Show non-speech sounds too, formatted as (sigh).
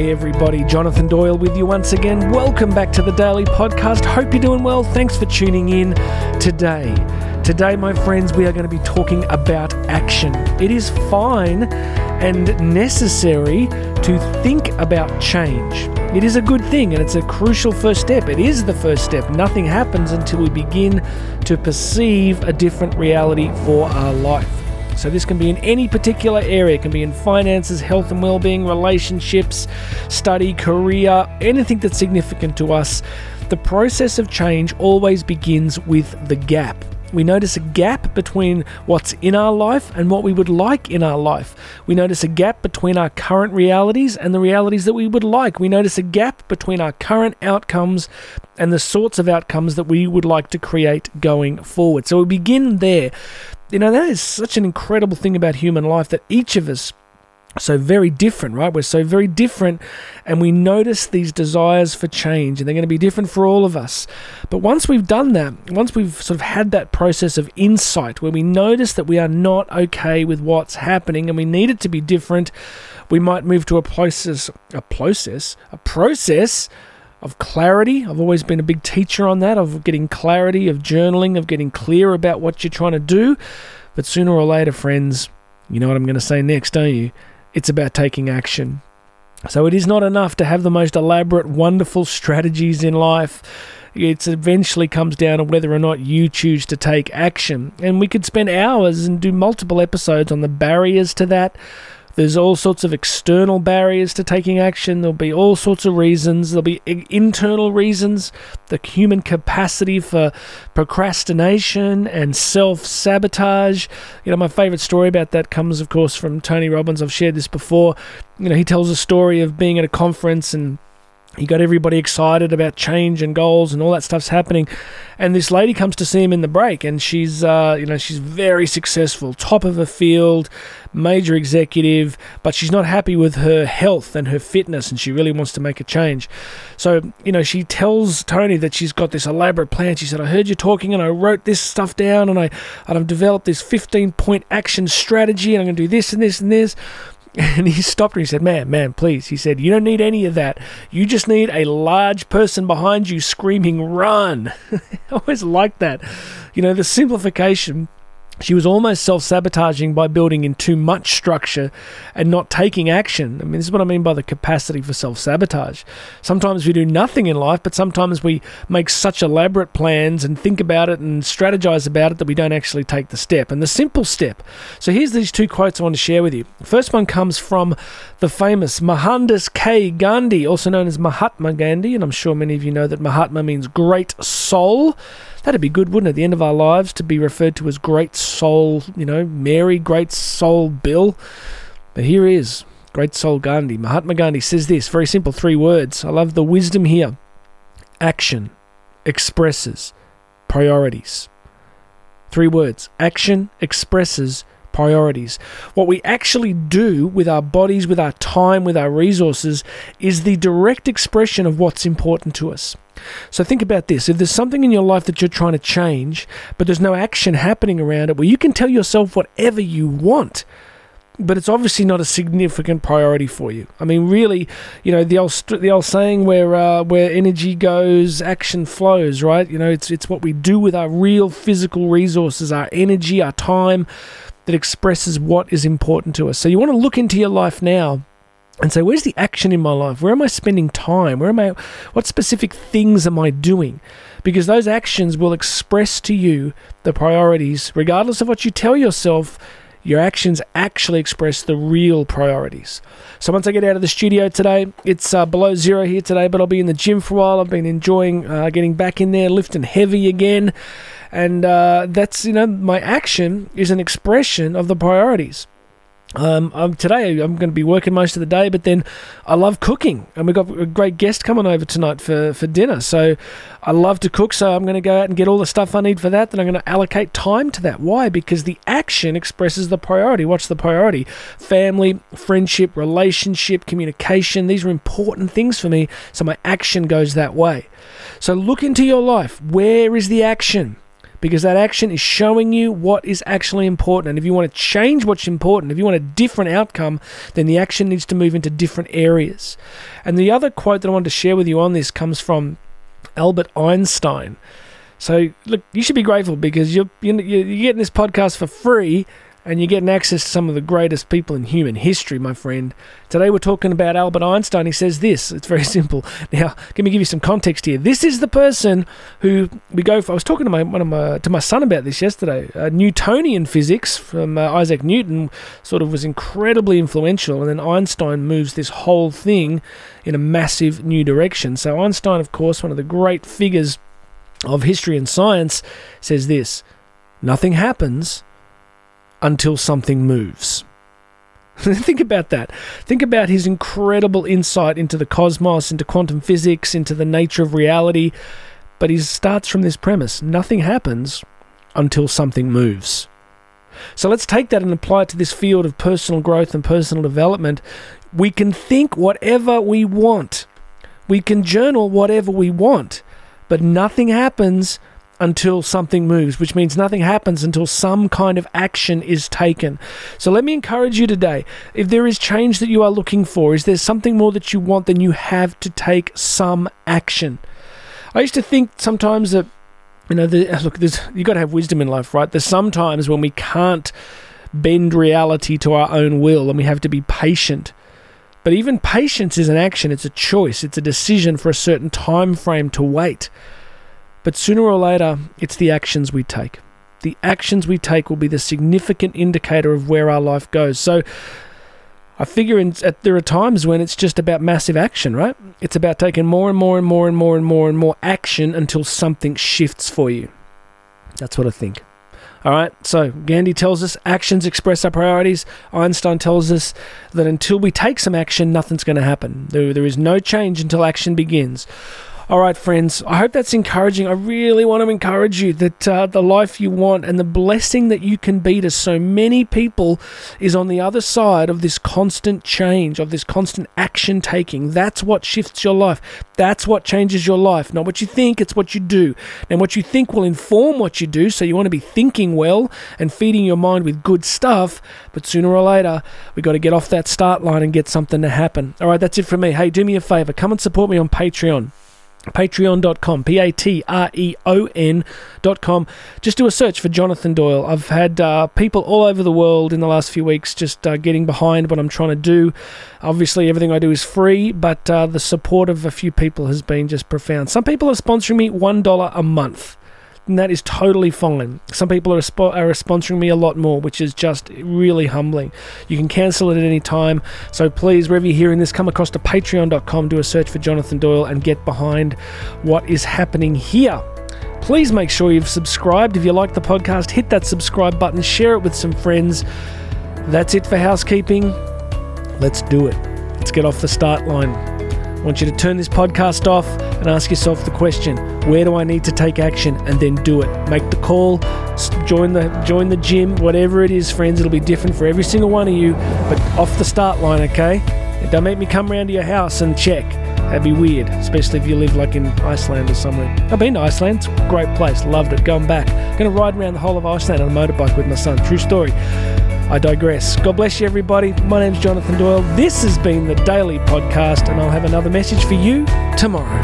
G'day, everybody. Jonathan Doyle with you once again. Welcome back to the Daily Podcast. Hope you're doing well. Thanks for tuning in today. Today, my friends, we are going to be talking about action. It is fine and necessary to think about change. It is a good thing and it's a crucial first step. It is the first step. Nothing happens until we begin to perceive a different reality for our life. So, this can be in any particular area. It can be in finances, health and well being, relationships, study, career, anything that's significant to us. The process of change always begins with the gap. We notice a gap between what's in our life and what we would like in our life. We notice a gap between our current realities and the realities that we would like. We notice a gap between our current outcomes and the sorts of outcomes that we would like to create going forward. So we begin there. You know, that is such an incredible thing about human life that each of us so very different, right? We're so very different, and we notice these desires for change, and they're going to be different for all of us. But once we've done that, once we've sort of had that process of insight where we notice that we are not okay with what's happening and we need it to be different, we might move to a process, a process, a process of clarity. I've always been a big teacher on that, of getting clarity, of journaling, of getting clear about what you're trying to do. But sooner or later, friends, you know what I'm going to say next, don't you? It's about taking action. So it is not enough to have the most elaborate, wonderful strategies in life. It eventually comes down to whether or not you choose to take action. And we could spend hours and do multiple episodes on the barriers to that. There's all sorts of external barriers to taking action. There'll be all sorts of reasons. There'll be internal reasons. The human capacity for procrastination and self sabotage. You know, my favorite story about that comes, of course, from Tony Robbins. I've shared this before. You know, he tells a story of being at a conference and he got everybody excited about change and goals and all that stuff's happening. And this lady comes to see him in the break and she's uh, you know she's very successful. Top of her field major executive but she's not happy with her health and her fitness and she really wants to make a change. So you know she tells tony that she's got this elaborate plan. She said i heard you talking and i wrote this stuff down and i and i've developed this 15 point action strategy and i'm going to do this and this and this (laughs) and he stopped her. He said, Man, man, please. He said, You don't need any of that. You just need a large person behind you screaming, Run. (laughs) I always like that. You know, the simplification she was almost self sabotaging by building in too much structure and not taking action. I mean, this is what I mean by the capacity for self sabotage. Sometimes we do nothing in life, but sometimes we make such elaborate plans and think about it and strategize about it that we don't actually take the step. And the simple step. So here's these two quotes I want to share with you. First one comes from the famous Mohandas K. Gandhi, also known as Mahatma Gandhi. And I'm sure many of you know that Mahatma means great soul. That'd be good, wouldn't it? At the end of our lives to be referred to as Great Soul, you know, Mary, Great Soul Bill. But here is Great Soul Gandhi. Mahatma Gandhi says this very simple three words. I love the wisdom here action expresses priorities. Three words action expresses priorities. What we actually do with our bodies, with our time, with our resources is the direct expression of what's important to us. So think about this. If there's something in your life that you're trying to change, but there's no action happening around it, well, you can tell yourself whatever you want. But it's obviously not a significant priority for you. I mean, really, you know the old the old saying where uh, where energy goes, action flows. Right? You know, it's it's what we do with our real physical resources, our energy, our time, that expresses what is important to us. So you want to look into your life now and say, where's the action in my life? Where am I spending time? Where am I? What specific things am I doing? Because those actions will express to you the priorities, regardless of what you tell yourself. Your actions actually express the real priorities. So once I get out of the studio today, it's uh, below zero here today, but I'll be in the gym for a while. I've been enjoying uh, getting back in there, lifting heavy again, and uh, that's you know my action is an expression of the priorities. Um, um, today I'm going to be working most of the day, but then I love cooking, and we've got a great guest coming over tonight for, for dinner. So I love to cook, so I'm going to go out and get all the stuff I need for that. Then I'm going to allocate time to that. Why? Because the action expresses the priority. What's the priority? Family, friendship, relationship, communication. These are important things for me, so my action goes that way. So look into your life. Where is the action? Because that action is showing you what is actually important. And if you want to change what's important, if you want a different outcome, then the action needs to move into different areas. And the other quote that I wanted to share with you on this comes from Albert Einstein. So, look, you should be grateful because you're, you're, you're getting this podcast for free and you're getting access to some of the greatest people in human history, my friend. Today we're talking about Albert Einstein. He says this. It's very (laughs) simple. Now, let me give you some context here. This is the person who we go for. I was talking to my one of my to my son about this yesterday. Uh, Newtonian physics from uh, Isaac Newton sort of was incredibly influential, and then Einstein moves this whole thing in a massive new direction. So Einstein, of course, one of the great figures of history and science, says this: nothing happens until something moves. (laughs) Think about that. Think about his incredible insight into the cosmos, into quantum physics, into the nature of reality. But he starts from this premise nothing happens until something moves. So let's take that and apply it to this field of personal growth and personal development. We can think whatever we want, we can journal whatever we want, but nothing happens until something moves, which means nothing happens until some kind of action is taken. So let me encourage you today if there is change that you are looking for, is there something more that you want, then you have to take some action. I used to think sometimes that, you know, the, look, there's, you've got to have wisdom in life, right? There's sometimes when we can't bend reality to our own will and we have to be patient. But even patience is an action, it's a choice, it's a decision for a certain time frame to wait. But sooner or later, it's the actions we take. The actions we take will be the significant indicator of where our life goes. So I figure in, at, there are times when it's just about massive action, right? It's about taking more and more and more and more and more and more action until something shifts for you. That's what I think. All right, so Gandhi tells us actions express our priorities. Einstein tells us that until we take some action, nothing's going to happen. There, there is no change until action begins. All right, friends, I hope that's encouraging. I really want to encourage you that uh, the life you want and the blessing that you can be to so many people is on the other side of this constant change, of this constant action taking. That's what shifts your life. That's what changes your life. Not what you think, it's what you do. And what you think will inform what you do. So you want to be thinking well and feeding your mind with good stuff. But sooner or later, we've got to get off that start line and get something to happen. All right, that's it from me. Hey, do me a favor. Come and support me on Patreon patreon.com p-a-t-r-e-o-n.com just do a search for jonathan doyle. I've had uh, people all over the world in the last few weeks just uh, getting behind what i'm trying to do. Obviously everything i do is free but uh, the support of a few people has been just profound. Some people are sponsoring me $1 a month and that is totally fine. Some people are, spo- are sponsoring me a lot more, which is just really humbling. You can cancel it at any time. So please, wherever you're hearing this, come across to patreon.com, do a search for Jonathan Doyle, and get behind what is happening here. Please make sure you've subscribed. If you like the podcast, hit that subscribe button, share it with some friends. That's it for housekeeping. Let's do it. Let's get off the start line. I want you to turn this podcast off and ask yourself the question where do I need to take action and then do it? Make the call join the join the gym whatever it is friends it'll be different for every single one of you but off the start line okay? Don't make me come around to your house and check. That'd be weird especially if you live like in Iceland or somewhere. I've been to Iceland it's a great place loved it going back. Gonna ride around the whole of Iceland on a motorbike with my son true story I digress. God bless you, everybody. My name's Jonathan Doyle. This has been the Daily Podcast, and I'll have another message for you tomorrow.